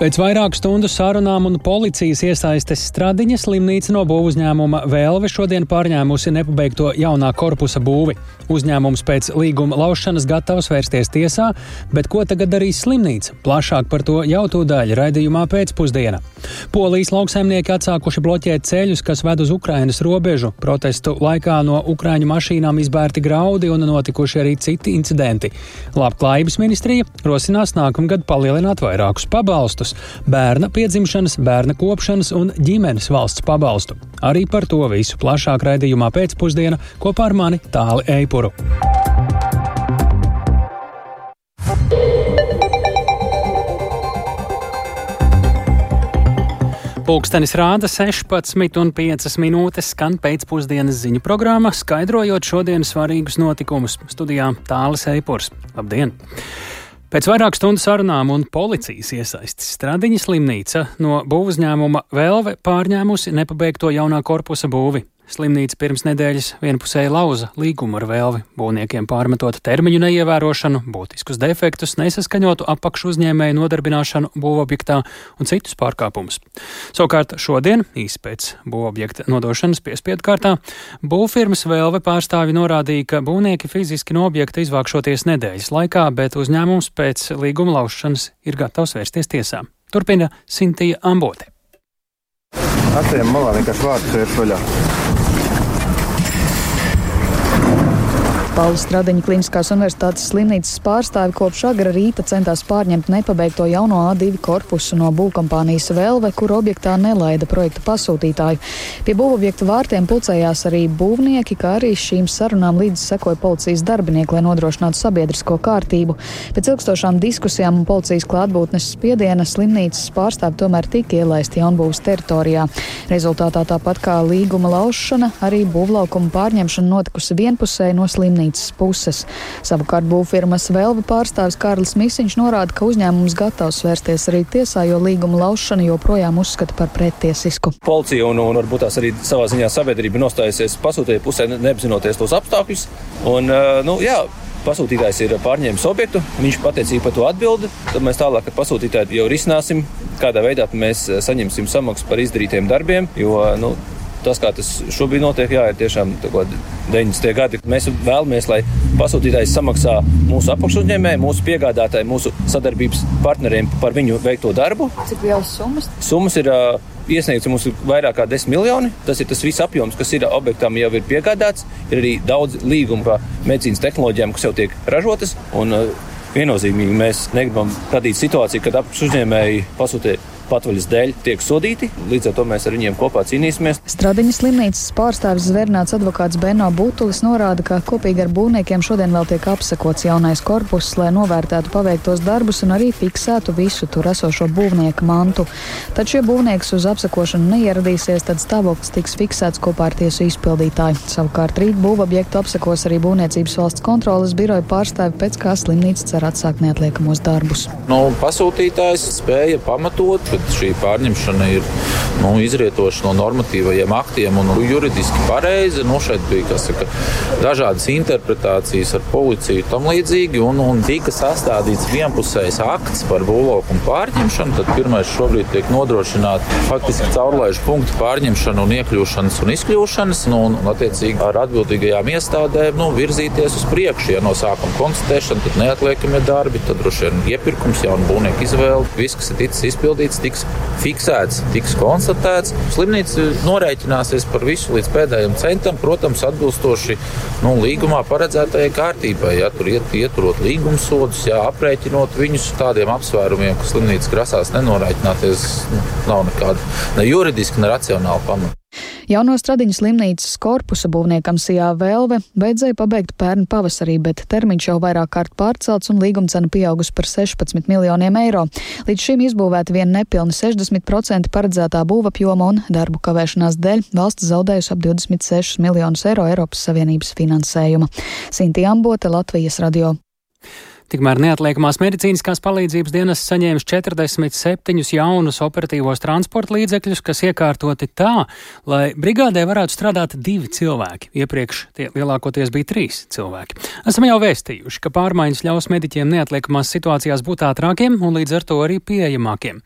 Pēc vairāku stundu sarunām un policijas iesaistes Stradiņa slimnīca no būvu uzņēmuma Vēlve šodien pārņēmusi nepabeigto jaunā korpusa būvi. Uzņēmums pēc līguma laušanas gatavs vērsties tiesā, bet ko tagad darīs slimnīca? Plašāk par to jau tūdaļ raidījumā pēcpusdiena. Polijas lauksaimnieki atsākuši bloķēt ceļus, kas ved uz Ukrainas robežu. Protestu laikā no Ukrāņu mašīnām izbērti graudi un notikuši arī citi incidenti. Labklājības ministrija rosinās nākamgad palielināt vairākus pabalstus pabalstus - bērna piedzimšanas, bērna kopšanas un ģimenes valsts pabalstu. Arī par to visu plašāk raidījumā pēcpusdienā kopā ar mani Tāli Eipuru. Pūkstens rāda 16,5 minūtes, skan pēcpusdienas ziņu programma, skaidrojot šodienas svarīgus notikumus. Studijā Tālis Eipurs. Labdien! Pēc vairāk stundu sarunām un policijas iesaistes Stradiņa slimnīca no būvuzņēmuma Velve pārņēmusi nepabeigto jaunā korpusa būvi. Slimnīca pirms nedēļas vienpusēji lauza līgumu ar vēlvi, būvniekiem pārmetot termiņu neievērošanu, būtiskus defektus, nesaskaņotu apakšu uzņēmēju nodarbināšanu būvobjektā un citus pārkāpumus. Savukārt šodien, īsi pēc būvobjekta nodošanas piespiedu kārtā, būvfirmas vēlve pārstāvi norādīja, ka būvnieki fiziski no objekta izvākšoties nedēļas laikā, bet uzņēmums pēc līguma laušanas ir gatavs vērsties tiesā. Turpina Sintija Ambote. Atcerieties, malā vienkārši vārdus vērš vaļā. Pauļas Stradiņa Kliniskās universitātes slimnīcas pārstāvi kopš agra rīta centās pārņemt nepabeigto jauno A2 korpusu no būvkompānijas Velve, kur objektā nelaida projekta pasūtītāju. Pie būvobjekta vārtiem pulcējās arī būvnieki, kā arī šīm sarunām līdzi sekoja policijas darbinieki, lai nodrošinātu sabiedrisko kārtību. Pēc ilgstošām diskusijām un policijas klātbūtnes spiediena slimnīcas pārstāvi tomēr tika ielaisti jaunbūvas teritorijā. Rezultātā tāpat kā līguma laušana, arī būvlaukuma pārņemšana notikusi vienpusēji no slimnīcas baznīcas puses. Savukārt būvfirmas Velva pārstāvis Kārlis Misiņš norāda, ka uzņēmums gatavs vērsties arī tiesā, jo līguma laušanu joprojām uzskata par pretiesisku. Policija un, un varbūt tās arī savā ziņā sabiedrība nostājusies pasūtītāju pusē, neapzinoties tos apstākļus. Un, nu, jā, pasūtītājs ir pārņēmis objektu, viņš patiecīgi par to atbild. Tad mēs tālāk ar pasūtītāju jau risināsim, kādā veidā mēs saņemsim samaksu par izdarītiem darbiem. Jo nu, tas, kā tas šobrīd notiek, jā, ir tiešām 90. gadi. Mēs vēlamies, lai pasūtītājs samaksā mūsu apakšuzņēmēju, mūsu piegādātāju, mūsu sadarbības partneriem par viņu veikto darbu. Cik lielas summas? Summas ir iesniegts mums ir vairāk kā 10 miljoni. Tas ir tas viss apjoms, kas ir objektam jau ir piegādāts. Ir arī daudz līgumu par medicīnas tehnoloģijām, kas jau tiek ražotas. Un, Viennozīmīgi mēs negribam radīt situāciju, kad apakšuzņēmēji pasūtī patvaļas dēļ tiek sodīti. Līdz ar to mēs ar viņiem kopā cīnīsimies. Stradiņas slimnīcas pārstāvis Zvērnāts advokāts Beno Butulis norāda, ka kopīgi ar būvniekiem šodien vēl tiek apsekots jaunais korpus, lai novērtētu paveiktos darbus un arī fiksētu visu tur esošo būvnieku mantu. Taču, ja būvnieks uz apsekošanu neieradīsies, tad stāvoklis tiks fiksēts kopā ar tiesu izpildītāju. Savukārt rīt būvobjektu apsekos arī Būvniecības valsts kontrolas biroja pārstāvi, pēc kā slimnīca cer atsākt neatliekamos darbus. No, nu, pasūtītājs spēja pamatot, bet šī pārņemšana ir nu, izrietoša no normatīvajiem aktiem un juridiski pareiza. Nu, šeit bija saka, dažādas interpretācijas ar policiju tam līdzīgi, un, un tika sastādīts vienpusējs akts par būvlaukumu pārņemšanu. Tad pirmais šobrīd tiek nodrošināta faktiski caurlaižu punktu pārņemšana un iekļūšanas un izkļūšanas, nu, un, un attiecīgi ar atbildīgajām iestādēm nu, virzīties uz priekšu. Ja no sākuma konstatēšana, tad neatliekamie darbi, tad droši vien iepirkums, jaunu būvnieku izvēle, viss, kas ir ticis izpildīts, tiks fiksēts, tiks konstatēts. Slimnīca norēķināsies par visu līdz pēdējiem centam, protams, atbilstoši nu, līgumā paredzētajai kārtībai. Ja tur iet, ieturot līguma sodus, ja aprēķinot viņus tādiem apsvērumiem, ka slimnīca grasās nenorēķināties, nu, nav nekāda ne juridiska, ne racionāla pamata. Jauno Stradiņas slimnīcas korpusa būvniekam Sijā Vēlve vajadzēja pabeigt pērn pavasarī, bet termiņš jau vairāk kārt pārcelts un līguma cena pieaugusi par 16 miljoniem eiro. Līdz šim izbūvēti vien nepilni 60% paredzētā būvapjoma un darbu kavēšanās dēļ valsts zaudējusi ap 26 miljonus eiro Eiropas Savienības finansējuma. Sinti Ambote, Latvijas radio. Tikmēr neatliekamās medicīniskās palīdzības dienas saņēmis 47 jaunus operatīvos transporta līdzekļus, kas iekārtoti tā, lai brigādē varētu strādāt divi cilvēki. Iepriekš tie lielākoties bija trīs cilvēki. Esam jau vēstījuši, ka pārmaiņas ļaus mediķiem neatliekamās situācijās būt ātrākiem un līdz ar to arī pieejamākiem.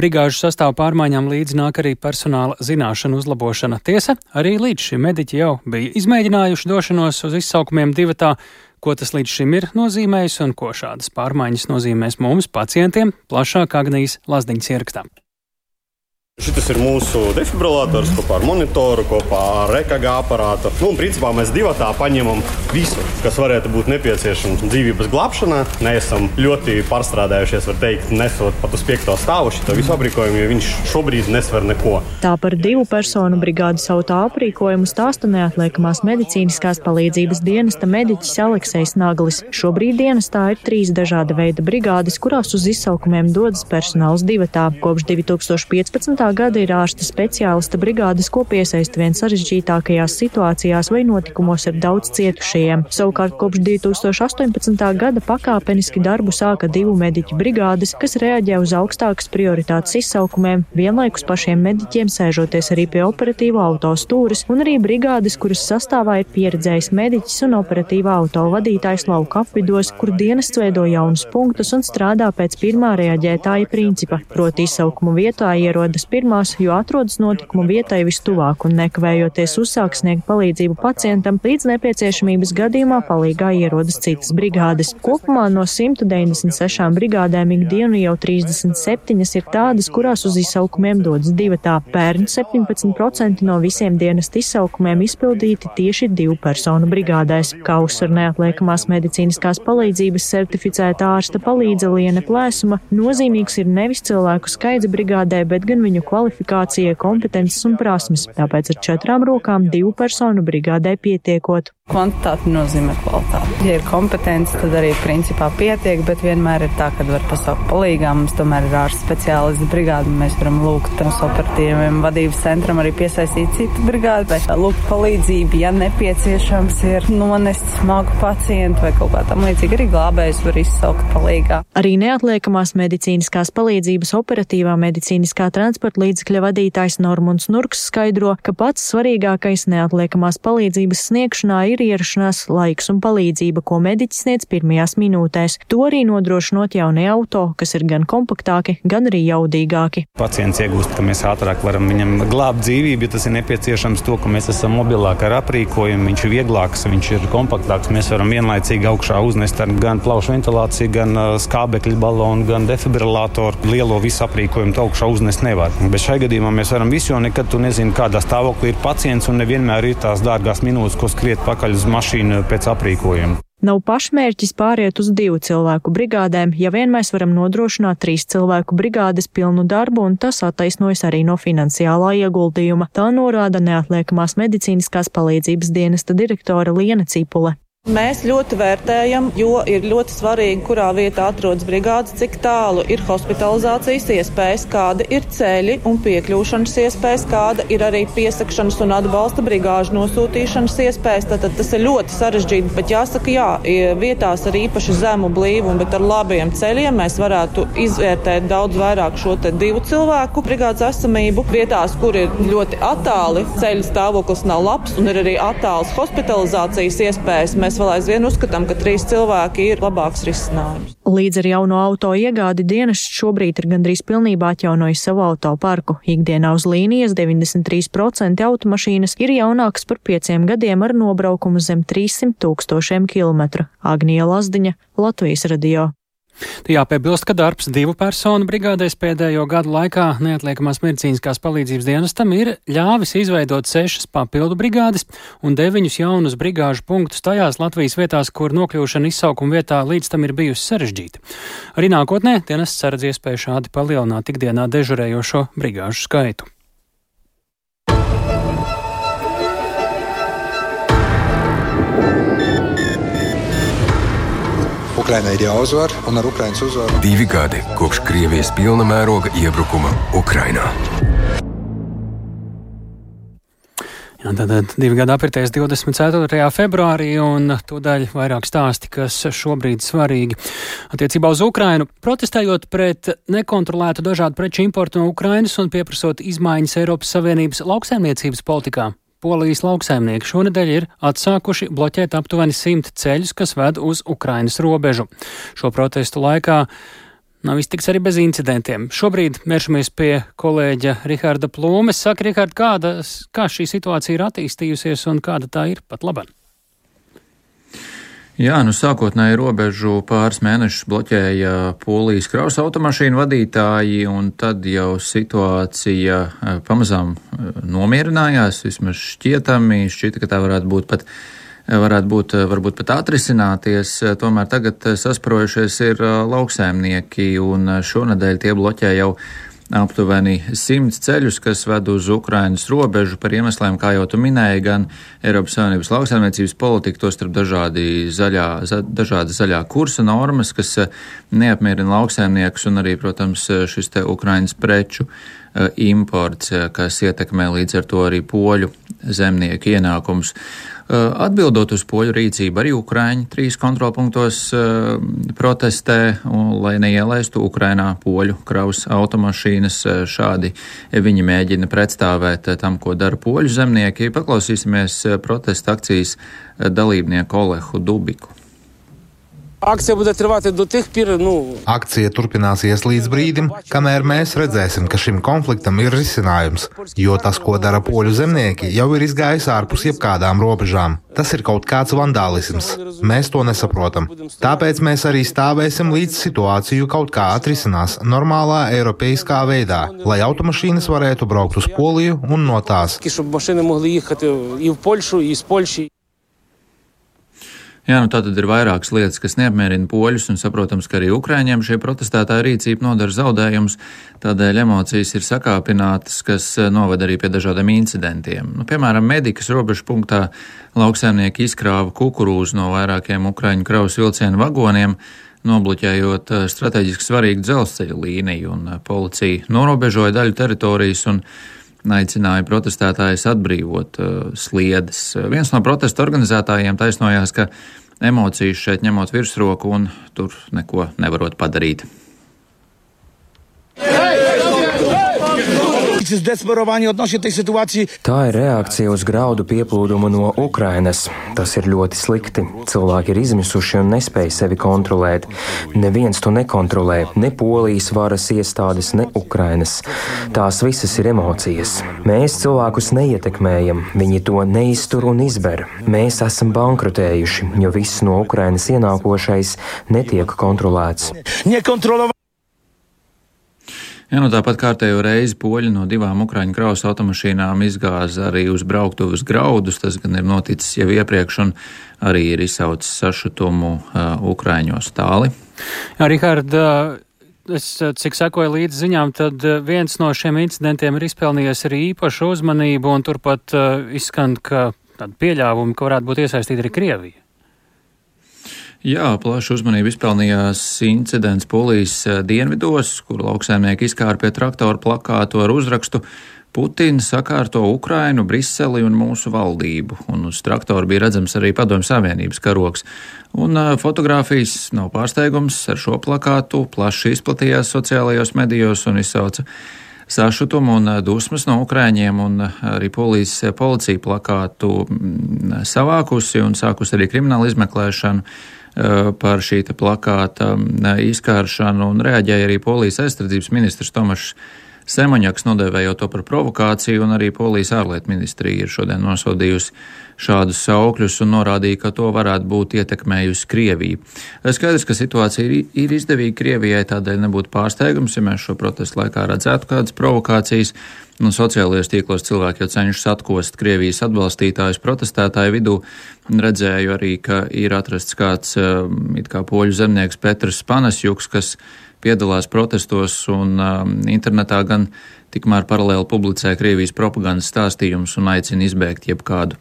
Brigāžu sastāvu pārmaiņām līdz nāk arī personāla zināšanu uzlabošana. Tiesa, arī līdz šim mediķi jau bija izmēģinājuši došanos uz izsaukumiem divatā ko tas līdz šim ir nozīmējis un ko šādas pārmaiņas nozīmēs mums, pacientiem, plašāk Agnijas Lazdiņas ierakstā. Šis ir mūsu defibrillators kopā ar monitoru, kopā ar EKG aparātu. Nu, principā mēs divi tā paņemam visu, kas varētu būt nepieciešams dzīvības glābšanā. Neesam ļoti pārstrādājušies, var teikt, nesot pat uz piekto stāvu šo visu aprīkojumu, jo viņš šobrīd nesver neko. Tā par divu personu brigādes auto aprīkojumu stāsta neatliekamās medicīniskās palīdzības dienesta mediķis Aleksejs Naglis. Šobrīd dienestā ir trīs dažāda veida brigādes, kurās uz izsaukumiem dodas personāls divatā. Kopš 2015 gada ir ārsta speciālista brigādes, ko piesaista vien sarežģītākajās situācijās vai notikumos ar daudz cietušajiem. Savukārt kopš 2018. gada pakāpeniski darbu sāka divu mediķu brigādes, kas reaģē uz augstākas prioritātes izsaukumiem, vienlaikus pašiem mediķiem sēžoties arī pie operatīva auto stūres, un arī brigādes, kuras sastāvā ir pieredzējis mediķis un operatīva auto vadītājs lauka apvidos, kur dienests veido jaunus punktus un strādā pēc pirmā reaģētāja principa, proti izsaukumu vietā ierodas pirmās, jo atrodas notikumu vietai vistuvāk un nekavējoties uzsāk sniegt palīdzību pacientam, līdz nepieciešamības gadījumā palīgā ierodas citas brigādes. Kopumā no 196 brigādēm ikdienu jau 37 ir tādas, kurās uz izsaukumiem dodas divatā. Pērn 17% no visiem dienas izsaukumiem izpildīti tieši divu personu brigādēs. Kā uzsver neatliekamās medicīniskās palīdzības certificēta ārsta palīdze Liene Plēsuma, nozīmīgs ir nevis cilvēku skaits brigādē, bet gan viņu kvalifikācija, kompetences un prasmes, tāpēc ar četrām rokām divu personu brigādē pietiekot. Kvantitāte nozīmē kvalitāti. Ja ir kompetence, tad arī principā pietiek, bet vienmēr ir tā, ka var pasaukt palīgā. Mums tomēr ir ārsts speciālists brigāde, mēs varam lūgt mūsu operatīviem vadības centram arī piesaistīt citu brigādi, vai lūgt palīdzību, ja nepieciešams ir nonest smagu pacientu vai kaut kā tam līdzīgi arī glābējs var izsaukt palīgā. Arī neatliekamās medicīniskās palīdzības operatīvā medicīniskā transporta līdzekļa vadītājs Normunds Nurks skaidro, ka pats svarīgākais neatliekamās palīdzības sniegšanā ir ierašanās laiks un palīdzība, ko mediķis sniedz pirmajās minūtēs. To arī nodrošinot jaunie auto, kas ir gan kompaktāki, gan arī jaudīgāki. Pacients iegūst, ka mēs ātrāk varam viņam glābt dzīvību, ja tas ir nepieciešams to, ka mēs esam mobilāki ar aprīkojumu, viņš ir vieglāks, viņš ir kompaktāks. Mēs varam vienlaicīgi augšā uznest gan plaušu ventilāciju, gan skābekļa balonu, gan defibrilātoru. Lielo visu aprīkojumu augšā uznest nevar. Bet šajā gadījumā mēs varam visu, jo nekad tu nezini, kādā stāvoklī ir pacients un nevienmēr ir tās dārgās minūtes, ko skriet pakaļ uz mašīnu pēc aprīkojuma. Nav pašmērķis pāriet uz divu cilvēku brigādēm, ja vien mēs varam nodrošināt trīs cilvēku brigādes pilnu darbu, un tas attaisnojas arī no finansiālā ieguldījuma. Tā norāda neatliekamās medicīniskās palīdzības dienesta direktore Liena Cipule. Mēs ļoti vērtējam, jo ir ļoti svarīgi, kurā vietā atrodas brigādes, cik tālu ir hospitalizācijas iespējas, kāda ir ceļi un piekļūšanas iespējas, kāda ir arī piesakšanas un atbalsta brigāžu nosūtīšanas iespējas. Tātad tas ir ļoti sarežģīti, bet jāsaka, jā, vietās ar īpaši zemu blīvumu, bet ar labiem ceļiem mēs varētu izvērtēt daudz vairāk šo divu cilvēku brigādes esamību. Vietās, kur ir ļoti attāli, ceļu stāvoklis nav labs un ir arī attāls hospitalizācijas iespējas. Mēs mēs vēl aizvien uzskatām, ka trīs cilvēki ir labāks risinājums. Līdz ar jauno auto iegādi dienests šobrīd ir gandrīz pilnībā atjaunojis savu autoparku. Ikdienā uz līnijas 93% automašīnas ir jaunākas par pieciem gadiem ar nobraukumu zem 300 tūkstošiem kilometru. Agnija Lazdiņa, Latvijas radio. Jāpiebilst, ka darbs divu personu brigādēs pēdējo gadu laikā neatliekamās medicīniskās palīdzības dienestam ir ļāvis izveidot sešas papildu brigādes un deviņus jaunus brigāžu punktus tajās Latvijas vietās, kur nokļūšana izsaukuma vietā līdz tam ir bijusi sarežģīta. Arī nākotnē dienests saredz iespēju šādi palielināt ikdienā dežurējošo brigāžu skaitu. Ukrainai ir jāuzvar, un ar Ukraiņas uzvaru divi gadi kopš Krievijas pilna mēroga iebrukuma Ukrainā. Jā, Tad divi gadi apritēs 24. februārī, un tūdaļ vairāk stāsti, kas šobrīd svarīgi. Attiecībā uz Ukrainu, protestējot pret nekontrolētu dažādu preču importu no Ukrainas un pieprasot izmaiņas Eiropas Savienības lauksaimniecības politikā. Polijas lauksaimnieki šonadēļ ir atsākuši bloķēt aptuveni simt ceļus, kas ved uz Ukrainas robežu. Šo protestu laikā Nav iztiks arī bez incidentiem. Šobrīd vēršamies pie kolēģa Riharda Plūmes. Saka, Rihard, kāda, kā šī situācija ir attīstījusies un kāda tā ir pat labāk? Jā, nu sākotnēji robežu pāris mēnešus bloķēja polijas kraus automašīnu vadītāji, un tad jau situācija eh, pamazām eh, nomierinājās, vismaz šķietami, šķita, ka tā varētu būt pat varētu būt varbūt pat atrisināties. Tomēr tagad sasprojušies ir lauksēmnieki, un šonadēļ tie bloķē jau aptuveni simts ceļus, kas ved uz Ukrainas robežu. Par iemesliem, kā jau tu minēji, gan Eiropas Savienības lauksaimniecības politika, to starp dažādi zaļā, za, dažādi zaļā kursa normas, kas neapmierina lauksaimniekus, un arī, protams, šis te Ukrainas preču imports, kas ietekmē līdz ar to arī poļu zemnieku ienākumus. Atbildot uz poļu rīcību, arī Ukrāņi trīs kontrolpunktos protestē, lai neielaistu Ukrainā poļu kraus automašīnas. Šādi viņi mēģina pretstāvēt tam, ko dara poļu zemnieki. Paklausīsimies protesta akcijas dalībnieku Olehu Dubiku. Akcija būs turpināta do tih pir. Nu... Akcija turpināsies līdz brīdim, kamēr mēs redzēsim, ka šim konfliktam ir risinājums. Jo tas, ko dara poļu zemnieki, jau ir izgājis ārpus jebkādām robežām. Tas ir kaut kāds vandālisms. Mēs to nesaprotam. Tāpēc mēs arī stāvēsim līdz situāciju kaut kā atrisinās normālā eiropeiskā veidā, lai automašīnas varētu braukt uz Poliju un no tās. Jā, nu tā tad ir vairākas lietas, kas neapmierina poļus, un saprotams, ka arī Ukrāņiem šie protestētāji rīcība nodara zaudējumus, tādēļ emocijas ir sakāpinātas, kas eh, noved arī pie dažādiem incidentiem. Nu, piemēram, medikas robežu punktā lauksaimnieki izkrāva kukurūzu no vairākiem Ukrāņu kravas vilcienu vagoniem, nobloķējot eh, strateģiski svarīgu dzelzceļa līniju, un eh, policija norobežoja daļu teritorijas un aicināja protestētājus atbrīvot uh, sliedes. Viens no protesta organizētājiem taisnojās, ka emocijas šeit ņemot virsroku un tur neko nevarot padarīt. Tā ir reakcija uz graudu pieplūdumu no Ukrainas. Tas ir ļoti slikti. Cilvēki ir izmisuši un nespēj sevi kontrolēt. Neviens to nekontrolē, ne polijas varas iestādes, ne Ukrainas. Tās visas ir emocijas. Mēs cilvēkus neietekmējam, viņi to neiztur un izber. Mēs esam bankrotējuši, jo viss no Ukrainas ienākošais netiek kontrolēts. Jā, nu tāpat kārtējo reizi poļi no divām Ukrāņu kraus automašīnām izgāza arī uz brauktuves graudus. Tas gan ir noticis jau iepriekš un arī ir izsaucis sašutumu uh, Ukrāņos tāli. Jā, Rihard, uh, es cik sekoju līdz ziņām, tad viens no šiem incidentiem ir izpelnījies arī īpašu uzmanību un turpat uh, izskan, ka tāda pieļāvuma, ka varētu būt iesaistīta arī Krievija. Jā, plašu uzmanību izpelnījās incidents Polijas eh, dienvidos, kur lauksaimnieki izkāra pie traktora plakātu ar uzrakstu Putins sakārto Ukrainu, Briseli un mūsu valdību, un uz traktora bija redzams arī Padomju Savienības karoks. Un uh, fotografijas nav pārsteigums ar šo plakātu plaši izplatījās sociālajos medijos un izsauca sašutumu un dusmas no Ukrāņiem, un arī polijas policija plakātu mm, savākusi un sākusi arī kriminālu izmeklēšanu. Eh, par šī plakāta eh, izkāršanu un reaģēja arī Polijas aizsardzības ministrs Tomašs Semaņaks, nodēvējot to par provokāciju, un arī Polijas ārlietu ministrija ir šodien nosodījusi šādus saukļus un norādīja, ka to varētu būt ietekmējusi Krievija. Skaidrs, ka situācija ir, ir izdevīga Krievijai, tādēļ nebūtu pārsteigums, ja mēs šo protestu laikā redzētu kādas provokācijas. Nu, sociālajos tīklos cilvēki jau cenšas atkost Krievijas atbalstītājus protestētāju vidū. Redzēju arī, ka ir atrasts kāds um, it kā poļu zemnieks Petrs Panasjuks, kas piedalās protestos un um, internetā gan tikmēr paralēli publicē Krievijas propagandas stāstījumus un aicina izbēgt jebkādu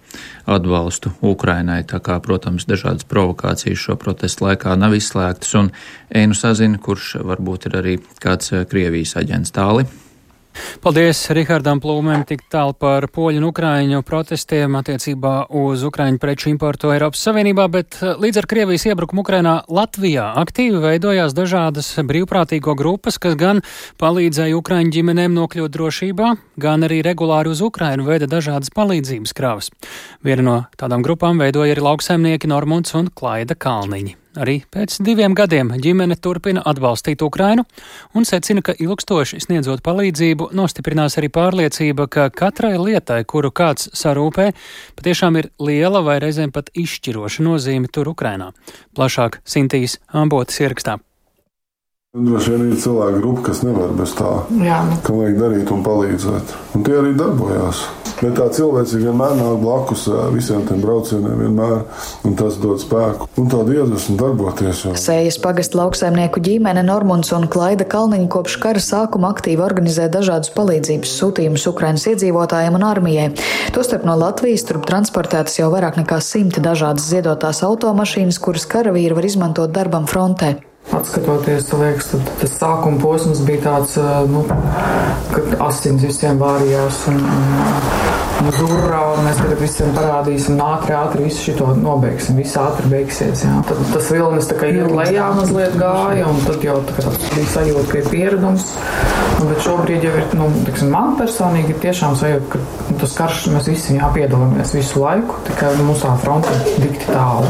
atbalstu Ukrainai. Tā kā, protams, dažādas provokācijas šo protestu laikā nav izslēgtas, un Einu sazina, kurš varbūt ir arī kāds uh, Krievijas aģents tāli. Paldies Rihardam Plūmēm tik tālu par poļu un ukraiņu protestiem attiecībā uz ukraiņu preču importu Eiropas Savienībā, bet eh, līdz ar Krievijas iebrukumu Ukrainā Latvijā aktīvi veidojās dažādas brīvprātīgo grupas, kas gan palīdzēja ukraiņu ģimenēm nokļūt drošībā, gan arī regulāri uz Ukrainu veida dažādas palīdzības kravas. Viena no tādām grupām veidoja arī lauksaimnieki Normunds un Klaida Kalniņi. Arī pēc diviem gadiem ģimene turpina atbalstīt Ukrainu un secina, ka ilgstoši sniedzot palīdzību, nostiprinās arī pārliecība, ka katrai lietai, kuru kāds sarūpē, patiešām ir liela vai reizēm pat izšķiroša nozīme tur Ukrainā. Plašāk Sintīs Ambotas ierakstā. Droši vien ir cilvēku grupa, kas nevar bez tā, Jā. ka vajag darīt un palīdzēt. Un tie arī darbojās. Bet tā cilvēcība vienmēr nāk blakus visiem tiem braucieniem, vienmēr, un tas dod spēku un tādu iedvesmu darboties. Jau. Sējas pagastu lauksaimnieku ģimene Normunds un Klaida Kalniņa kopš kara sākuma aktīvi organizē dažādus palīdzības sūtījumus Ukrainas iedzīvotājiem un armijai. Tostarp no Latvijas turp transportētas jau vairāk nekā simti dažādas ziedotās automašīnas, kuras karavīri var izmantot darbam frontē. Atskatoties, liekas, tad, tas sākuma posms bija tāds, nu, kad asins visiem vārījās un, un uz urā, un mēs tagad visiem parādīsim, ātri, ātri visu šito nobeigsim, viss ātri beigsies. Jā. Tad tas vilnis tā kā iet lejā mazliet gāja, un tad jau tā kā bija sajūta, ka ir pieredums. Un, bet šobrīd jau ir, nu, tiksim, man personīgi tiešām sajūta, ka nu, tas karš mēs visi jā, piedalāmies visu laiku, tikai nu, mums tā fronte dikti tālu.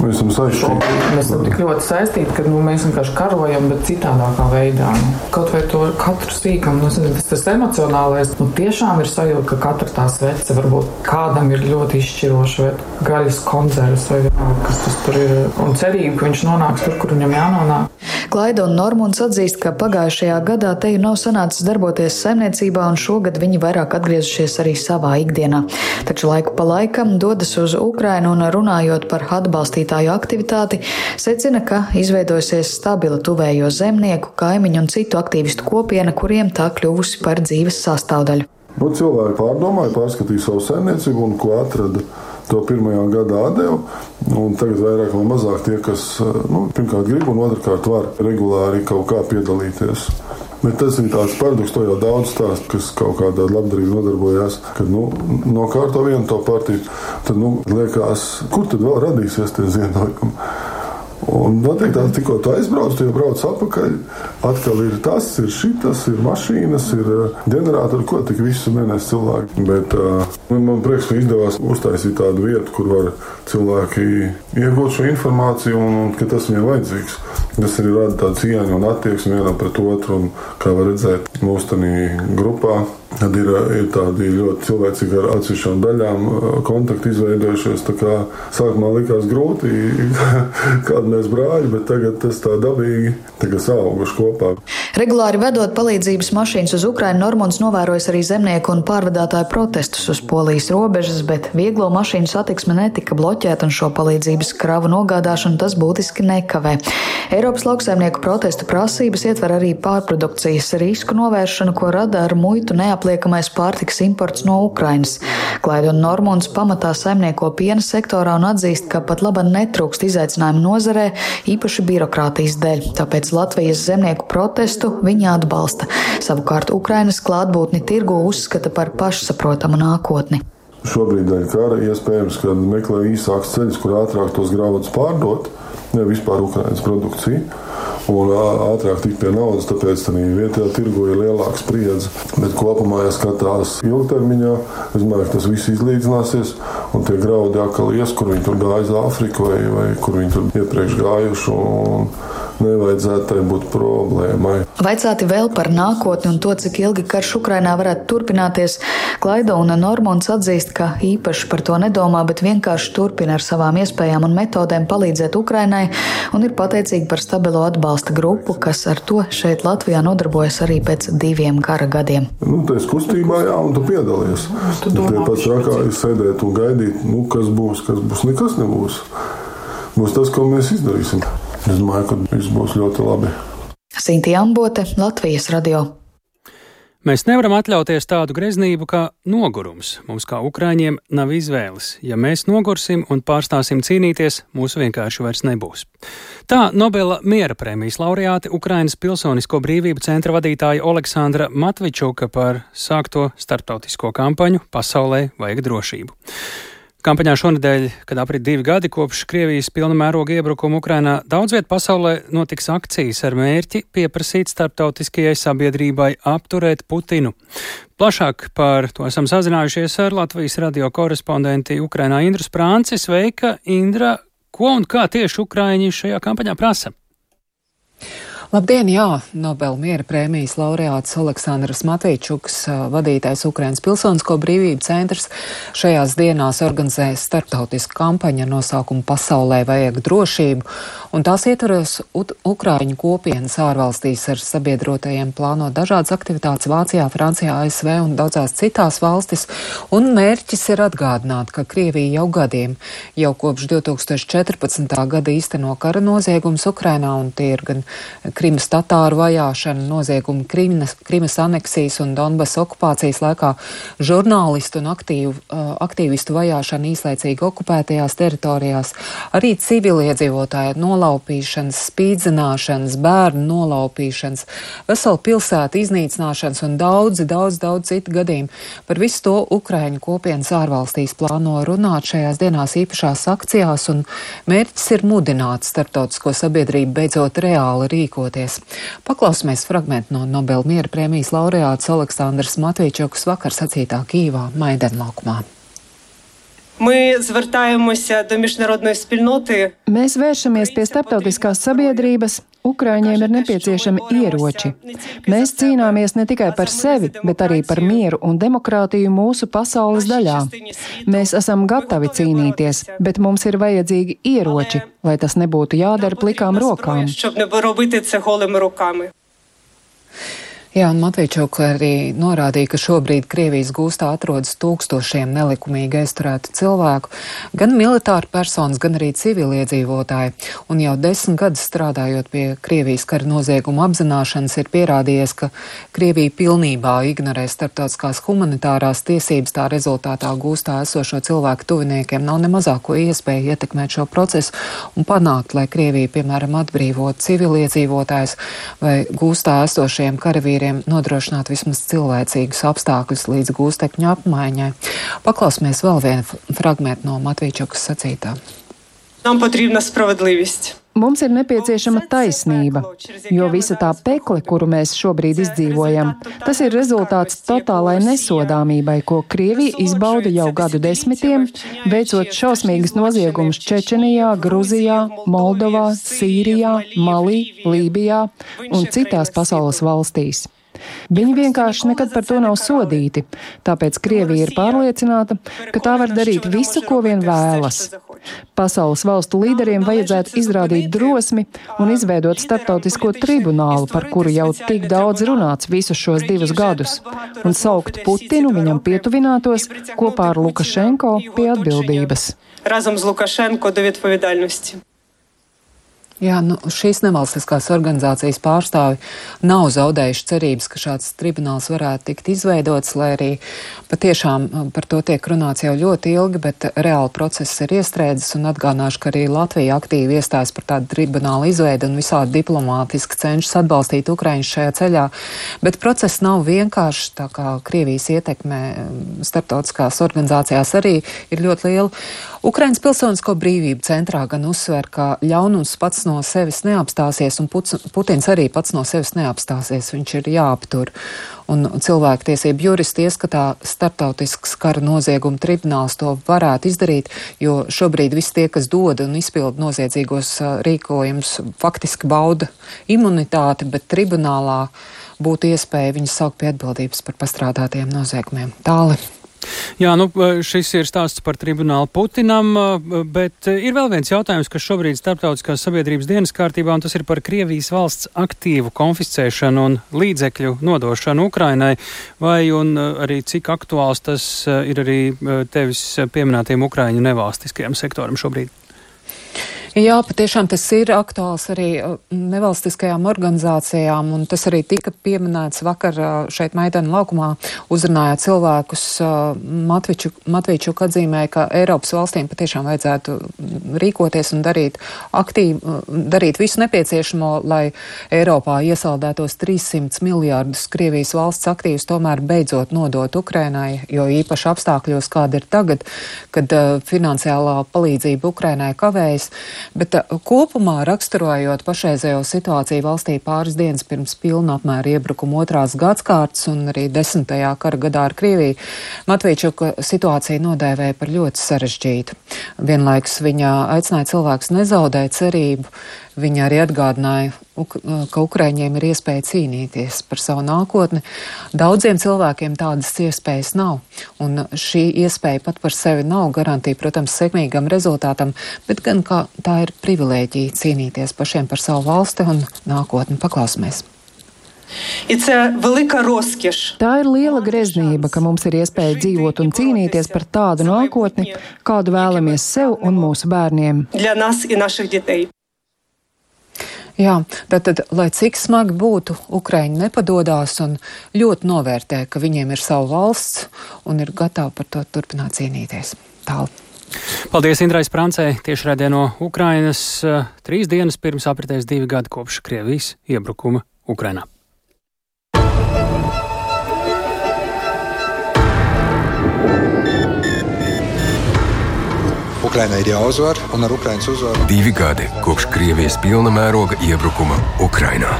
Mēs esam saistīti. Mēs esam tik ļoti saistīti, ka nu, mēs vienkārši karojam, bet citādākā veidā. Nu, kaut vai to katru sīkumu, nu, tas, tas emocionālais, nu, tiešām ir sajūta, ka katra tā svece varbūt kādam ir ļoti izšķiroša, vai gaļas koncerts, vai kas tas tur ir. Un cerība, ka viņš nonāks tur, kur viņam jānonāk. Klaida un Normunds atzīst, ka pagājušajā gadā te jau nav sanācis darboties saimniecībā, un šogad viņi vairāk atgriezušies arī savā ikdienā. Taču laiku pa laikam dodas uz Ukrainu un runājot par atbalstītāju aktivitāti, secina, ka izveidojusies stabila tuvējo zemnieku, kaimiņu un citu aktīvistu kopiena, kuriem tā kļuvusi par dzīves sastāvdaļu. Nu, cilvēki pārdomāja, pārskatīja savu saimniecību un ko atrada to pirmajā gadā atdeva. Tagad vairāk vai mazāk tie, kas nu, pirmkārt grib un otrkārt var regulāri kaut kā piedalīties. Bet tas ir tāds paradoks, to jau daudz stāst, kas kaut kādā labdarībā nodarbojās, kad nu, nokārto vienu to partiju. Tad nu, liekas, kur tad vēl radīsies tie ziedojumi? Un noteikti tā, tikko tu aizbrauc, tu jau brauc atpakaļ. Atkal ir tas, ir šis, ir mašīnas, ir uh, ģeneratori, ko tik visu mēnesi cilvēki. Bet uh, man prieks, ka izdevās uztaisīt tādu vietu, kur var cilvēki iegūt šo informāciju un, un ka tas viņiem vajadzīgs. Tas arī rada tādu cieņu un attieksmi vienam pret otru. Un, kā var redzēt, mūsu grupā Tad ir, ir tādi ļoti cilvēcīgi ar atsevišķām daļām kontakti izveidojušies. Sākumā likās grūti, kāda mēs brāļi, bet tagad tas tā dabīgi sauguši kopā. Regulāri vedot palīdzības mašīnas uz Ukrajinu, Normons novērojas arī zemnieku un pārvadātāju protestus uz Polijas robežas, bet vieglo mašīnu satiksme netika bloķēta un šo palīdzības kravu nogādāšanu tas būtiski nekavē. Eiropas lauksaimnieku protestu prasības ietver arī pārprodukcijas risku novēršanu, ko rada ar muitu neapstrādāšanu neapliekamais pārtiks imports no Ukrainas. Klaida un Normons pamatā saimnieko piena sektorā un atzīst, ka pat laba netrūkst izaicinājumu nozarē, īpaši birokrātijas dēļ. Tāpēc Latvijas zemnieku protestu viņi atbalsta. Savukārt Ukrainas klātbūtni tirgu uzskata par pašsaprotamu nākotni. Šobrīd dēļ kara iespējams, ka meklē īsāks ceļš, kur ātrāk tos graudus pārdot, ne vispār Ukrainas produkciju un ātrāk tikt pie naudas, tāpēc tā vietējā tirgu ir lielāka spriedze. Bet kopumā, ja skatās ilgtermiņā, es domāju, ka tas viss izlīdzināsies, un tie graudi atkal ies, kur viņi tur gāja uz Āfriku vai, vai kur viņi tur iepriekš gājuši. Un, nevajadzētu tai būt problēmai. Vaicāti vēl par nākotni un to, cik ilgi karš Ukrainā varētu turpināties, Klaida un Normons atzīst, ka īpaši par to nedomā, bet vienkārši turpina ar savām iespējām un metodēm palīdzēt Ukrainai un ir pateicīgi par stabilo atbalsta grupu, kas ar to šeit Latvijā nodarbojas arī pēc diviem kara gadiem. Nu, tas kustībā, jā, un tu piedalies. Tu domā, pats rakā ir sēdēt un gaidīt, nu, kas būs, kas būs, nekas nebūs. Būs tas, ko mēs izdarīsim. Es domāju, ka viss būs ļoti labi. Sinti Ambote, Latvijas radio. Mēs nevaram atļauties tādu greznību kā nogurums. Mums, kā ukrāņiem, nav izvēles. Ja mēs nogursim un pārstāsim cīnīties, mūsu vienkārši vairs nebūs. Tā Nobela miera prēmijas laureāte Ukrainas Pilsonisko brīvību centra vadītāja Aleksandra Matvičuka par sākto starptautisko kampaņu Pasaulē vajag drošību. Kampaņā šonadēļ, kad aprit divi gadi kopš Krievijas pilna mēroga iebrukuma Ukrainā, daudz viet pasaulē notiks akcijas ar mērķi pieprasīt starptautiskajai sabiedrībai apturēt Putinu. Plašāk par to esam sazinājušies ar Latvijas radio korespondenti Ukrainā Indru Sprānci. Sveika, Indra! Ko un kā tieši Ukraiņi šajā kampaņā prasa? Labdien, jā, Nobel miera prēmijas laureāts Aleksandrs Matīčuks, vadītais Ukrainas pilsonisko brīvību centrs, šajās dienās organizē starptautisku kampaņu ar nosaukumu Pasaulē vajag drošību, un tās ietvaros Ukraiņu kopienas ārvalstīs ar sabiedrotajiem plāno dažādas aktivitātes Vācijā, Francijā, ASV un daudzās citās valstis, un mērķis ir atgādināt, ka Krievija jau gadiem, jau kopš 2014. gada īsteno kara noziegums Ukrainā, un tie ir gan Krimas tatāru vajāšana, noziegumi Krimas, Krimas aneksijas un Donbas okupācijas laikā, žurnālistu un aktīvu, uh, aktīvistu vajāšana īslaicīgi okupētajās teritorijās, arī civiliedzīvotāju nolaupīšanas, spīdzināšanas, bērnu nolaupīšanas, veselu pilsētu iznīcināšanas un daudzi, daudz, daudz citu gadījumu. Par visu to Ukraiņu kopienas ārvalstīs plāno runāt šajās dienās īpašās akcijās, un mērķis ir mudināt starptautisko sabiedrību beidzot reāli rīkot rīkoties. Paklausīsimies fragment no Nobel miera prēmijas laureāts Aleksandrs Matvīčoks vakar sacītā Kīvā Maidenlaukumā. Mēs vēršamies pie starptautiskās sabiedrības. Ukraiņiem ir nepieciešami ieroči. Mēs cīnāmies ne tikai par sevi, bet arī par mieru un demokrātiju mūsu pasaules daļā. Mēs esam gatavi cīnīties, bet mums ir vajadzīgi ieroči, lai tas nebūtu jādara plikām rokām. Jā, un Matveičuk arī norādīja, ka šobrīd Krievijas gūstā atrodas tūkstošiem nelikumīgi aizturētu cilvēku, gan militāri personas, gan arī civiliedzīvotāji. Un jau desmit gadus strādājot pie Krievijas kara nozieguma apzināšanas, ir pierādījies, ka Krievija pilnībā ignorē starptautiskās humanitārās tiesības, tā rezultātā gūstā esošo cilvēku tuviniekiem nav ne mazāko iespēju ietekmēt šo procesu un panākt, lai Krievija, piemēram, atbrīvot civiliedzīvotājus vai gūstā esošiem karavīriem karavīriem nodrošināt vismaz cilvēcīgus apstākļus līdz gūstekņu apmaiņai. Paklausīsimies vēl vienu fragment no Matvīčukas sacītā. Нам потрібна справедливість. Mums ir nepieciešama taisnība, jo visa tā pekle, kuru mēs šobrīd izdzīvojam, tas ir rezultāts totālai nesodāmībai, ko Krievija izbauda jau gadu desmitiem, veicot šausmīgas noziegumus Čečenijā, Gruzijā, Moldovā, Sīrijā, Malī, Lībijā un citās pasaules valstīs. Viņi vienkārši nekad par to nav sodīti, tāpēc Krievija ir pārliecināta, ka tā var darīt visu, ko vien vēlas. Pasaules valstu līderiem vajadzētu izrādīt drosmi un izveidot starptautisko tribunālu, par kuru jau tik daudz runāts visus šos divus gadus, un saukt Putinu viņam pietuvinātos kopā ar Lukašenko pie atbildības. Разом з Лукашенко до відповідальності. Jā, nu, šīs nevalstiskās organizācijas pārstāvi nav zaudējuši cerības, ka šāds tribunāls varētu tikt izveidots, lai arī patiešām um, par to tiek runāts jau ļoti ilgi, bet reāli process ir iestrēdzis un atgādināšu, ka arī Latvija aktīvi iestājas par tādu tribunālu izveidu un visādi diplomātiski cenšas atbalstīt Ukraiņus šajā ceļā. Bet process nav vienkārši, tā kā Krievijas ietekme um, starptautiskās organizācijās arī ir ļoti liela. Ukraiņas pilsonisko brīvību centrā gan uzsver, ka ļaunums pats no sevis neapstāsies, un Putins arī pats no sevis neapstāsies. Viņš ir jāaptur. Un cilvēktiesību juristi ieskatā starptautisks kara nozieguma tribunāls to varētu izdarīt, jo šobrīd visi tie, kas dod un izpild noziedzīgos rīkojumus, faktiski bauda imunitāti, bet tribunālā būtu iespēja viņus saukt pie atbildības par pastrādātiem noziegumiem. Tāli. Jā, nu, šis ir stāsts par tribunālu Putinam, bet ir vēl viens jautājums, kas šobrīd starptautiskās sabiedrības dienas kārtībā, un tas ir par Krievijas valsts aktīvu konfiscēšanu un līdzekļu nodošanu Ukrainai. Vai un arī cik aktuāls tas ir arī tevis pieminētiem Ukraiņu nevalstiskajam sektoram šobrīd? Jā, patiešām tas ir aktuāls arī uh, nevalstiskajām organizācijām, un tas arī tika pieminēts vakar uh, šeit Maidana laukumā, uzrunājot cilvēkus. Uh, Matviču, Matvīčuk atzīmēja, ka Eiropas valstīm patiešām vajadzētu rīkoties un darīt aktīvi, darīt visu nepieciešamo, lai Eiropā iesaldētos 300 miljārdus Krievijas valsts aktīvus tomēr beidzot nodot Ukrainai, jo īpaši apstākļos, kāda ir tagad, kad finansiālā palīdzība Ukrainai kavējas. Bet uh, kopumā raksturojot pašreizējo situāciju valstī pāris dienas pirms pilna apmēra iebrukuma otrās gadskārtas un arī desmitajā kara gadā ar Krieviju, Matvīčuka situāciju nodēvēja par ļoti sarežģītu. Vienlaikus viņa aicināja cilvēkus nezaudēt cerību, Viņa arī atgādināja, ka Ukraiņiem ir iespēja cīnīties par savu nākotni. Daudziem cilvēkiem tādas iespējas nav, un šī iespēja pat par sevi nav garantija, protams, sekmīgam rezultātam, bet gan kā tā ir privilēģija cīnīties pašiem par savu valsti un nākotni. Paklausīsimies! Tā ir liela greznība, ka mums ir iespēja dzīvot un cīnīties par tādu nākotni, kādu vēlamies sev un mūsu bērniem. Jā, tad, tad, lai cik smagi būtu, Ukraiņi nepadodās un ļoti novērtē, ka viņiem ir sava valsts un ir gatavi par to turpināt cīnīties. Tālu. Paldies Indrai Sprancē, tieši redzē no Ukrainas trīs dienas pirms apritēs divi gadi kopš Krievijas iebrukuma Ukrainā. Ukrainai ir jāuzvar, un ar Ukraiņas uzvaru divi gadi kopš Krievijas pilna mēroga iebrukuma Ukrainā.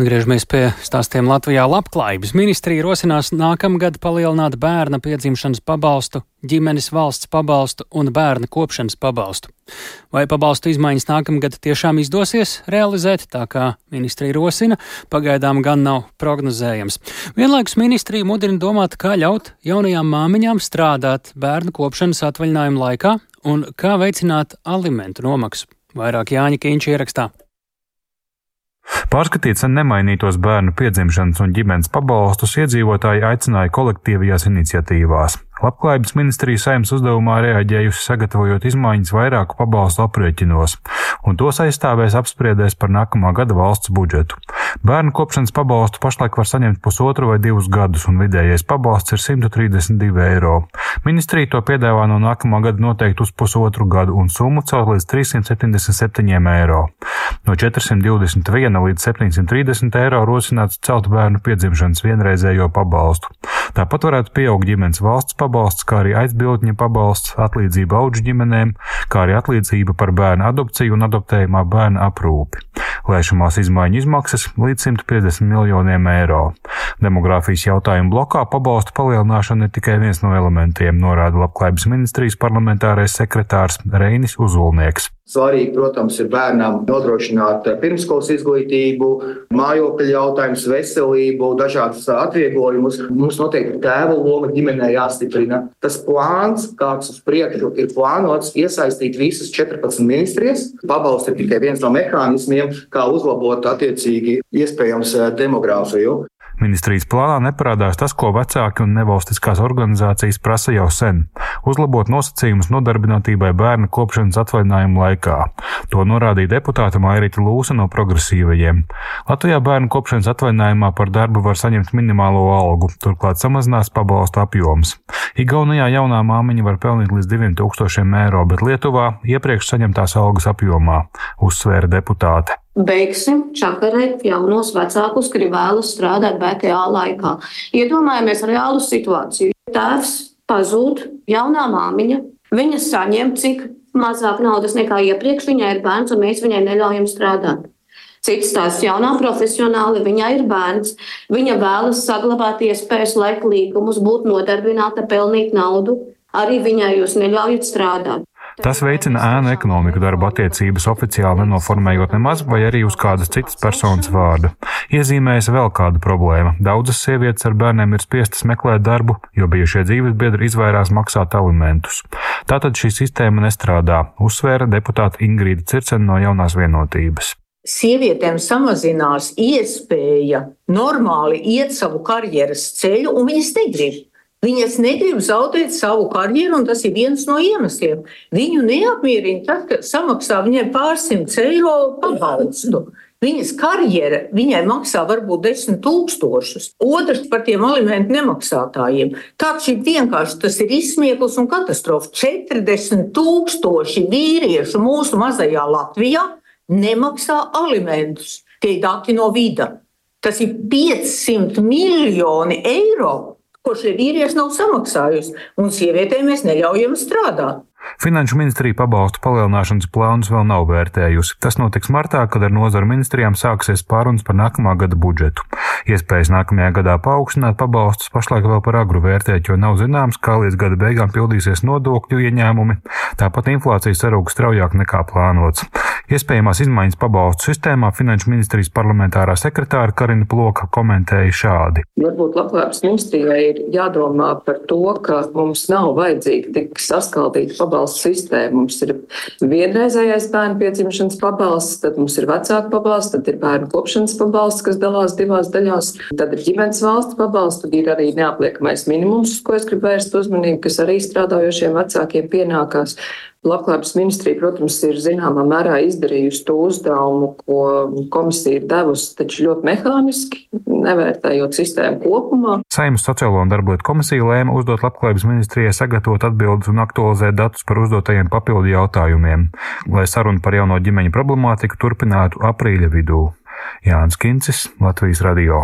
Atgriežamies pie stāstiem Latvijā. Labklājības ministrija rosinās nākamgad palielināt bērna piedzimšanas pabalstu, ģimenes valsts pabalstu un bērna kopšanas pabalstu. Vai pabalstu izmaiņas nākamgad tiešām izdosies realizēt, tā kā ministrija rosina, pagaidām gan nav prognozējams. Vienlaikus ministrija mudina domāt, kā ļaut jaunajām māmiņām strādāt bērnu kopšanas atvaļinājuma laikā un kā veicināt alimentu nomaksu. Vairāk Jāņa Kīņš ierakstā. Pārskatīt sen nemainītos bērnu piedzimšanas un ģimenes pabalstus iedzīvotāji aicināja kolektīvajās iniciatīvās. Labklājības ministrija saimnes uzdevumā reaģējusi sagatavojot izmaiņas vairāku pabalstu aprēķinos, un tos aizstāvēs apspriedēs par nākamā gada valsts budžetu. Bērnu kopšanas pabalstu pašlaik var saņemt pusotru vai divus gadus, un vidējais pabalsts ir 132 eiro. Ministrija to piedāvā no nākamā gada noteikti uz pusotru gadu un summu celt līdz 377 eiro. No 421 līdz 730 eiro rosināts celt bērnu piedzimšanas vienreizējo pabalstu. Tāpat varētu pieaugt ģimenes valsts pabalsts, kā arī aizbildņa pabalsts, atlīdzība auģu ģimenēm, kā arī atlīdzība par bērnu adopciju un adoptējumā bērnu aprūpi. Lēšamās izmaiņu izmaksas līdz 150 miljoniem eiro. Demogrāfijas jautājumu blokā pabalstu palielināšana ir tikai viens no elementiem, norāda Labklājības ministrijas parlamentārais sekretārs Reinis Uzulnieks. Svarīgi, protams, ir bērnam nodrošināt pirmskolas izglītību, mājokļa jautājumus, veselību, dažādas atvieglojumus. Mums noteikti tēva loma ģimenē jāstiprina. Tas plāns, kāds uz priekšu ir plānots, iesaistīt visas 14 ministrijas. Pabalsti ir tikai viens no mehānismiem, kā uzlabot attiecīgi iespējams demogrāfiju. Ministrijas plānā neparādās tas, ko vecāki un nevalstiskās organizācijas prasa jau sen - uzlabot nosacījumus nodarbinātībai bērnu kopšanas atvaļinājuma laikā. To norādīja deputāta Mairita Lūsa no progresīvajiem. Latvijā bērnu kopšanas atvaļinājumā par darbu var saņemt minimālo algu, turklāt samazinās pabalstu apjoms. Igaunijā jaunā māmiņa var pelnīt līdz 2000 eiro, bet Lietuvā iepriekš saņemtās algas apjomā, uzsvēra deputāte beigsim čakarēt jaunos vecākus, kuri vēlas strādāt BTA laikā. Iedomājamies reālu situāciju. Tēvs pazūd, jaunā māmiņa, viņa saņem cik mazāk naudas nekā iepriekš, viņai ir bērns un mēs viņai neļaujam strādāt. Cits tās jaunā profesionāli, viņai ir bērns, viņa vēlas saglabāt iespējas, laika līgumus, būt nodarbināta, pelnīt naudu. Arī viņai jūs neļaujat strādāt. Tas veicina ēnu ekonomiku darba attiecības oficiāli nenoformējot nemaz vai arī uz kādas citas personas vārda. Iezīmējas vēl kāda problēma. Daudzas sievietes ar bērniem ir spiestas meklēt darbu, jo bijušie dzīves biedri izvairās maksāt alimentus. Tātad šī sistēma nestrādā, uzsvēra deputāta Ingrīda Circena no jaunās vienotības. Sievietēm samazinās iespēja normāli iet savu karjeras ceļu, un viņas negrib. Viņas negrib zaudēt savu karjeru, un tas ir viens no iemesliem. Viņu neapmierina tas, ka samaksā viņai pārsimts eiro pabalstu. Viņas karjera viņai maksā varbūt desmit tūkstošus. Otrs par tiem alimentu nemaksātājiem. Taču vienkārši tas ir izsmieklis un katastrofa. 40 tūkstoši vīriešu mūsu mazajā Latvijā nemaksā alimentus. Tie ir dati no vida. Tas ir 500 miljoni eiro ko šie vīrieši nav samaksājusi, un sievietēm mēs neļaujam strādāt. Finanšu ministrija pabalstu palielināšanas plānus vēl nav vērtējusi. Tas notiks martā, kad ar nozaru ministrijām sāksies pārunas par nākamā gada budžetu. Iespējas nākamajā gadā paaugstināt pabalstus pašlaik vēl par agru vērtēt, jo nav zināms, kā līdz gada beigām pildīsies nodokļu ieņēmumi. Tāpat inflācija sarūk straujāk nekā plānots. Iespējamās izmaiņas pabalstu sistēmā Finanšu ministrijas parlamentārā sekretāra Karina Ploka komentēja šādi. Varbūt labklājības ministrijai ir jādomā par to, ka mums nav vajadzīgi tik saskaldīti pabalstu sistēmu. Mums ir vienreizējais bērnu piedzimšanas pabalsts, tad mums ir vecāku pabalsts, tad ir bērnu kopšanas pabalsts, kas dalās divās daļās, tad ir ģimenes valsts pabalsts, tad ir arī neapliekamais minimums, uz ko es gribu vērst uzmanību, kas arī strādājošiem vecākiem pienākās. Labklājības ministrija, protams, ir zināmā mērā izdarījusi to uzdevumu, ko komisija ir devusi, taču ļoti mehāniski, nevērtējot sistēmu kopumā. Saimnes sociālo un darbotu komisija lēma uzdot Labklājības ministrijai sagatavot atbildes un aktualizēt datus par uzdotajiem papildu jautājumiem, lai saruna par jauno ģimeņu problemātiku turpinātu aprīļa vidū. Jānis Kincis, Latvijas radio.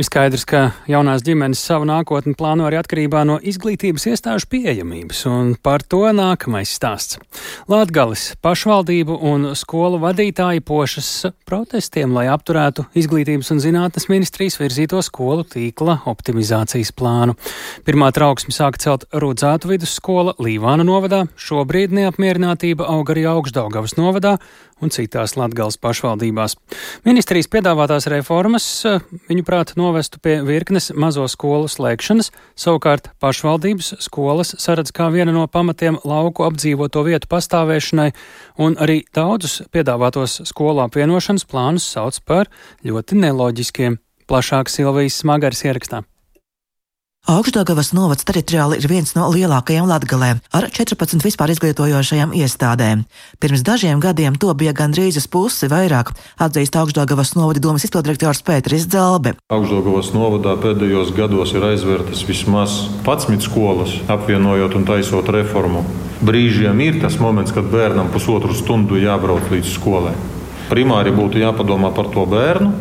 Ir skaidrs, ka jaunās ģimenes savu nākotni plāno arī atkarībā no izglītības iestāžu pieejamības, un par to nākamais stāsts. Latgalis pašvaldību un skolu vadītāji pošas protestiem, lai apturētu izglītības un zinātnes ministrijas virzīto skolu tīkla optimizācijas plānu. Pirmā trauksme sāka celt Rudzātu vidusskola Līvāna novadā, šobrīd neapmierinātība aug arī Augstdaugavas novadā un citās Latgales pašvaldībās. Ministrijas piedāvātās reformas, viņuprāt, novestu pie virknes mazo skolu slēgšanas, savukārt pašvaldības skolas saredz kā viena no pamatiem lauku apdzīvoto vietu pastāvēšanai, un arī daudzus piedāvātos skolu apvienošanas plānus sauc par ļoti neloģiskiem. Plašāk Silvijas smagars ierakstā. Augstdagavas novads teritoriāli ir viens no lielākajiem Latgalē, ar 14 vispār izglītojošajām iestādēm. Pirms dažiem gadiem to bija gandrīz uz pusi vairāk, atzīst Augstdagavas novada domas izpildirektors Pēteris Dzelbe. Augstdagavas novadā pēdējos gados ir aizvērtas vismaz 11 skolas, apvienojot un taisot reformu. Brīžiem ir tas moments, kad bērnam pusotru stundu jābrauc līdz skolai. Primāri būtu jāpadomā par to bērnu,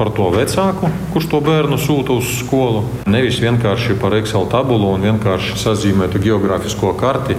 par to vecāku, kurš to bērnu sūta uz skolu. Nevis vienkārši par Excel tabulu un vienkārši sazīmētu geogrāfisko karti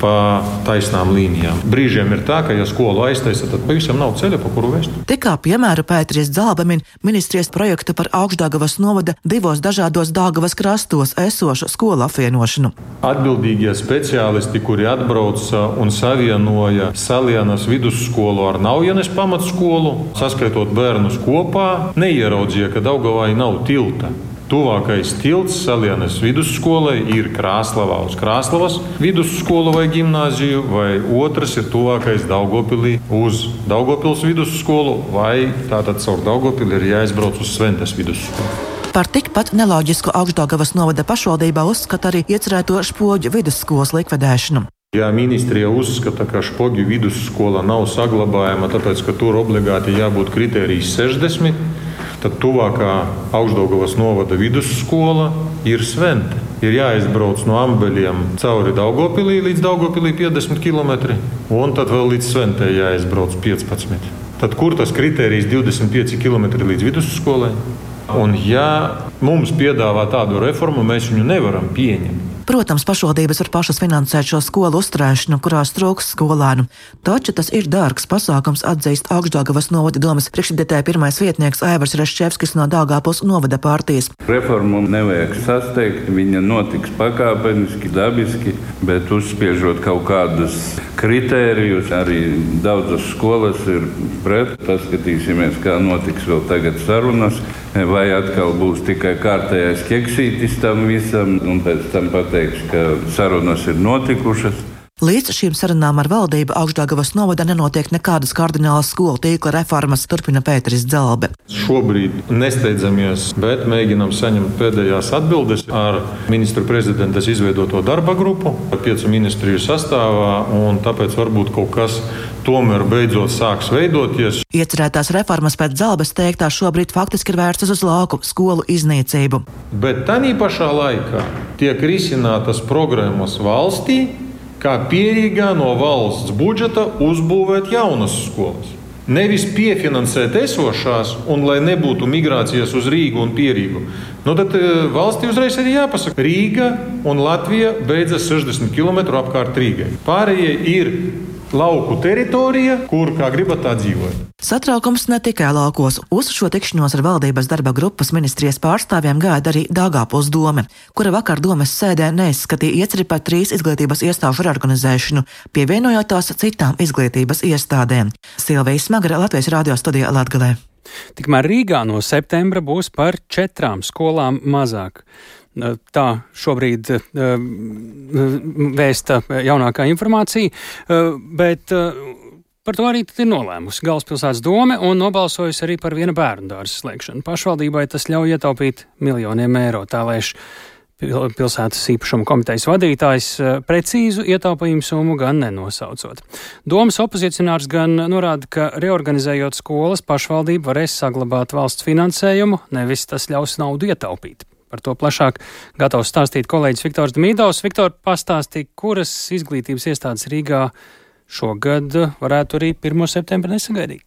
pa taisnām līnijām. Brīžiem ir tā, ka, ja skolu aiztaisa, tad pavisam nav ceļa, pa kuru vest. Te kā piemēra Pēteris Zalbamin ministrijas projektu par augšdāgavas novada divos dažādos Dāgavas krastos esošu skolu apvienošanu. Atbildīgie speciālisti, kuri atbrauca un savienoja Salienas vidusskolu ar Naujienes pamatskolu, saskaitot bērnus kopā, neieraudzīja, ka Daugavai nav tilta. Tuvākais tilts Salienas vidusskolai ir Krāslavā uz Krāslavas vidusskolu vai gimnāziju, vai otrs ir tuvākais Daugopilī uz Daugopils vidusskolu, vai tātad caur Daugopili ir jāizbrauc uz Sventes vidusskolu. Par tikpat neloģisku Augstdagavas novada pašvaldībā uzskata arī iecerēto spoģu vidusskolas likvidēšanu. Ja ministrija uzskata, ka spoģu vidusskola nav saglabājama, tāpēc ka tur obligāti jābūt kritērijs 60, tad tuvākā Augstdagovas novada vidusskola ir Svente. Ir jāizbrauc no Ambeļiem cauri Daugopilī līdz Daugopilī 50 km, un tad vēl līdz Sventē jāizbrauc 15. Tad kur tas kritērijs 25 km līdz vidusskolai? Un ja mums piedāvā tādu reformu, mēs viņu nevaram pieņemt. Protams, pašvaldības var pašas finansēt šo skolu uzturēšanu, kurās trūks skolēnu, taču tas ir dārgs pasākums, atzīst Augstdāgavas novada domas priekšsēdētāja pirmais vietnieks Aivars Reščevskis no Dāngāpils novada partijas. Reformu nevajag sasteigt, viņa notiks pakāpeniski, dabiski, bet uzspiežot kaut kādus kritērijus, arī daudzas skolas ir pret. Paskatīsimies, kā notiks vēl tagad sarunas vai atkal būs tikai kārtējais keksītis tam visam, un pēc tam pateiks, ka sarunas ir notikušas. Līdz šīm sarunām ar valdību Augstdagavas novada nenotiek nekādas kardinālas skolu tīkla reformas, turpina Pēteris Dzelbe. Šobrīd nesteidzamies, bet mēģinam saņemt pēdējās atbildes ar ministru prezidentas izveidoto darba grupu, piecu ministriju sastāvā, un tāpēc varbūt kaut kas tomēr beidzot sāks veidoties. Iecerētās reformas pēc Zelbes teiktā šobrīd faktiski ir vērstas uz lauku skolu iznīcību. Bet tā pašā laikā tiek risinātas programmas valstī kā pierīgā no valsts budžeta uzbūvēt jaunas skolas. Nevis piefinansēt esošās, un lai nebūtu migrācijas uz Rīgu un Pierīgu. Nu, tad eh, valstī uzreiz ir jāpasaka, Rīga un Latvija beidzas 60 km apkārt Rīgai. Pārējie ir lauku teritorija, kur kā gribat tā dzīvot. Satraukums ne tikai laukos. Uz šo tikšanos ar valdības darba grupas ministrijas pārstāvjiem gaida arī Dāngāpils dome, kura vakar domes sēdē neizskatīja ieceri par trīs izglītības iestāžu reorganizēšanu, pievienojot tās citām izglītības iestādēm. Silvija Smagara Latvijas radio studijā Latgalē. Tikmēr Rīgā no septembra būs par četrām skolām mazāk. Tā šobrīd vēsta jaunākā informācija, bet par to arī ir nolēmusi Galvaspilsētas doma un nobalsojusi arī par viena bērnu dārza slēgšanu. Pašvaldībai tas ļauj ietaupīt miljoniem eiro, tā lēš pilsētas īpašuma komitejas vadītājs precīzu ietaupījumu summu gan nenosaucot. Domas opozicionārs gan norāda, ka reorganizējot skolas, pašvaldība varēs saglabāt valsts finansējumu, nevis tas ļaus naudu ietaupīt. Par to plašāk gatavs stāstīt kolēģis Viktors Dmīdovs. Viktor, pastāstīja, kuras izglītības iestādes Rīgā šogad varētu arī 1. septembrī nesagaidīt.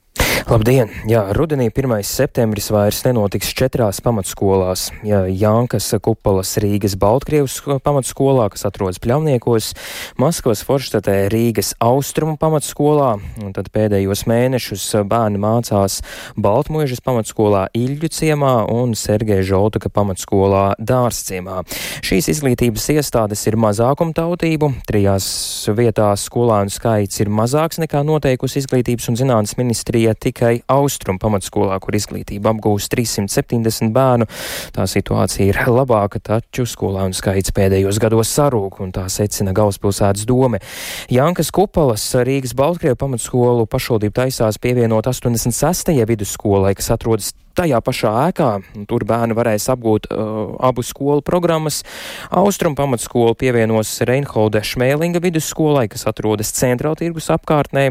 Labdien! Jā, rudenī 1. septembris vairs nenotiks četrās pamatskolās. Jā, Jānkas kupolas Rīgas Baltkrievas pamatskolā, kas atrodas Pļavniekos, Maskavas Forštatē Rīgas Austrumu pamatskolā, un tad pēdējos mēnešus bērni mācās Baltmuežas pamatskolā Iļģu ciemā un Sergeja Žoltuka pamatskolā Dārsciemā. Šīs izglītības iestādes ir mazākumtautību, trijās vietās skolānu skaits ir mazāks nekā noteikusi izglītības un zinātnes ministrija tikai Austrum pamatskolā, kur izglītību apgūst 370 bērnu. Tā situācija ir labāka, taču skolānu skaits pēdējos gados sarūk, un tā secina galvaspilsētas dome. Jankas Kupalas Rīgas Baltkrievu pamatskolu pašvaldību taisās pievienot 86. vidusskolai, kas atrodas tajā pašā ēkā. Tur bērni varēs apgūt uh, abu skolu programmas. Austrum pamatskolu pievienos Reinholda Šmēlinga vidusskolai, kas atrodas centrāla tirgus apkārtnē.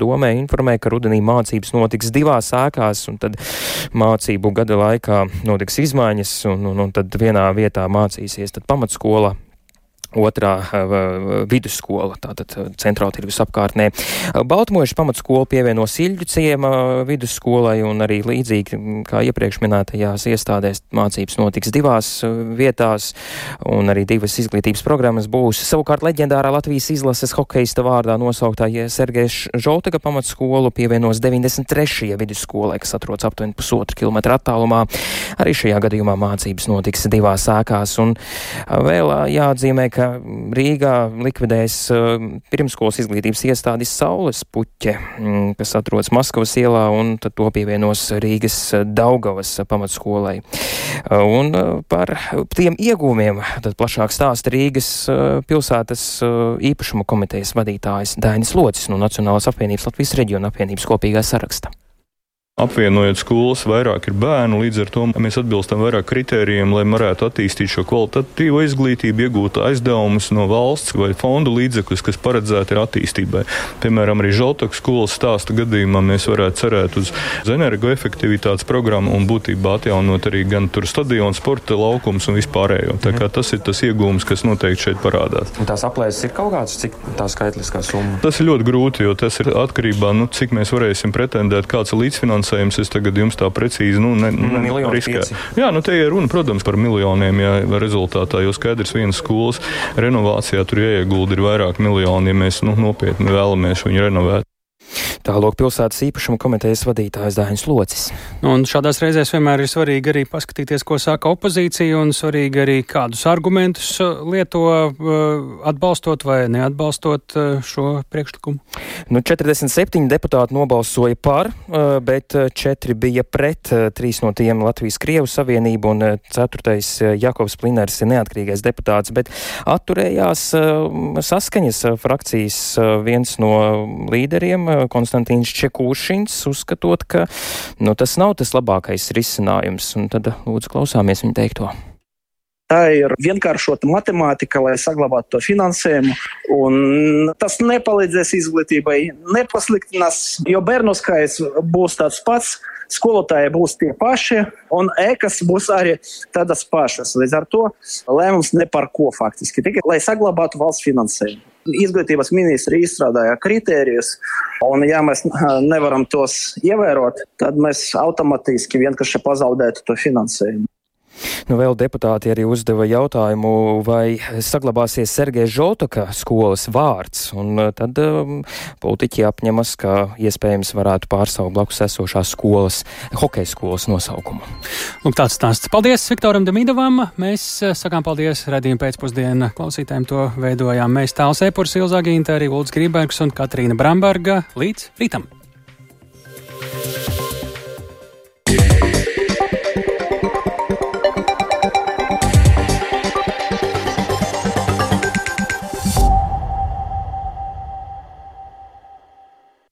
Domē informē, ka rudenī mācības notiks divās ēkās, un tad mācību gada laikā notiks izmaiņas, un, un, un tad vienā vietā mācīsies pamatskola otrā vidusskola, tātad centrāla tirgus apkārtnē. Baltmojuša pamatskola pievieno Siļģu ciema vidusskolai un arī līdzīgi kā iepriekš minētajās iestādēs mācības notiks divās vietās un arī divas izglītības programmas būs. Savukārt leģendārā Latvijas izlases hokeista vārdā nosauktā Sergeja Žoltega pamatskolu pievienos 93. vidusskolai, kas atrodas aptuveni pusotru kilometru attālumā. Arī šajā gadījumā mācības notiks divās ēkās un vēl jāatzīmē, ka Rīgā likvidēs uh, pirmskolas izglītības iestādes Saules puķe, mm, kas atrodas Maskavas ielā, un tad to pievienos Rīgas Daugavas pamatskolai. Uh, un uh, par tiem iegūmiem tad plašāk stāsta Rīgas pilsētas īpašuma komitejas vadītājs Dainis Locis no Nacionālās apvienības Latvijas reģiona apvienības kopīgā saraksta. Apvienojot skolas, vairāk ir bērnu, līdz ar to mēs atbilstam vairāk kritērijiem, lai varētu attīstīt šo kvalitatīvo izglītību, iegūt aizdevumus no valsts vai fondu līdzekļus, kas paredzēti ir attīstībai. Piemēram, arī Žaltokas skolas stāsta gadījumā mēs varētu cerēt uz energoefektivitātes programmu un būtībā atjaunot arī gan tur stadionu, sporta laukums un vispārējo. Tā kā tas ir tas iegūms, kas noteikti šeit parādās. Un tās aplēses ir kaut kāds, cik tā skaitliskā summa? Tas ir ļoti grūti, jo tas ir atkarībā, nu, cik mēs varēsim pretendēt, kāds ir līdzfinansējums finansējums. Es tagad jums tā precīzi nu, ne, nu, riskēju. Jā, nu te ir runa, protams, par miljoniem. Jā, rezultātā jau skaidrs, vienas skolas renovācijā tur jāiegulda ir vairāk miljoni, ja mēs nu, nopietni vēlamies viņu renovēt. Tālāk pilsētas īpašuma komitejas vadītājs Dāņas Locis. Nu, un šādās reizēs vienmēr ir svarīgi arī paskatīties, ko saka opozīcija, un svarīgi arī kādus argumentus uh, lieto uh, atbalstot vai neatbalstot uh, šo priekšlikumu. Nu, 47 deputāti nobalsoja par, bet 4 bija pret, 3 no tiem Latvijas Krievu savienība un 4. Jakovs Pliners ir neatkarīgais deputāts, bet atturējās saskaņas frakcijas viens no līderiem, Konstants Konstantīns Čekūšins, uzskatot, ka nu, tas nav tas labākais risinājums. Un tad lūdzu klausāmies viņa teikto. Tā ir vienkāršota matemātika, lai saglabātu to finansējumu. Tas nepalīdzēs izglītībai, nepasliktinās, jo bērnu skaits būs tāds pats, skolotāji būs tie paši, un ēkas būs arī tādas pašas. Līdz ar to lēmums ne par ko faktiski, tikai lai saglabātu valsts finansējumu. Izglītības ministri izstrādāja kritērijus, un ja mēs nevaram tos ievērot, tad mēs automātiski vienkārši pazaudētu to finansējumu. Nu, vēl deputāti arī uzdeva jautājumu, vai saglabāsies Sergeja Žotoka skolas vārds, un uh, tad um, politiķi apņemas, ka iespējams varētu pārsaukt blakus esošās skolas, hokeja skolas nosaukumu. Lūk, tāds stāsts. Paldies Viktoram Demidovam. Mēs uh, sakām paldies redzējumu pēcpusdienu klausītājiem. To veidojām mēs tāls Epurs, Ilzā Ginta, arī Ulds Grībergs un Katrīna Bramberga. Līdz rītam! Yeah.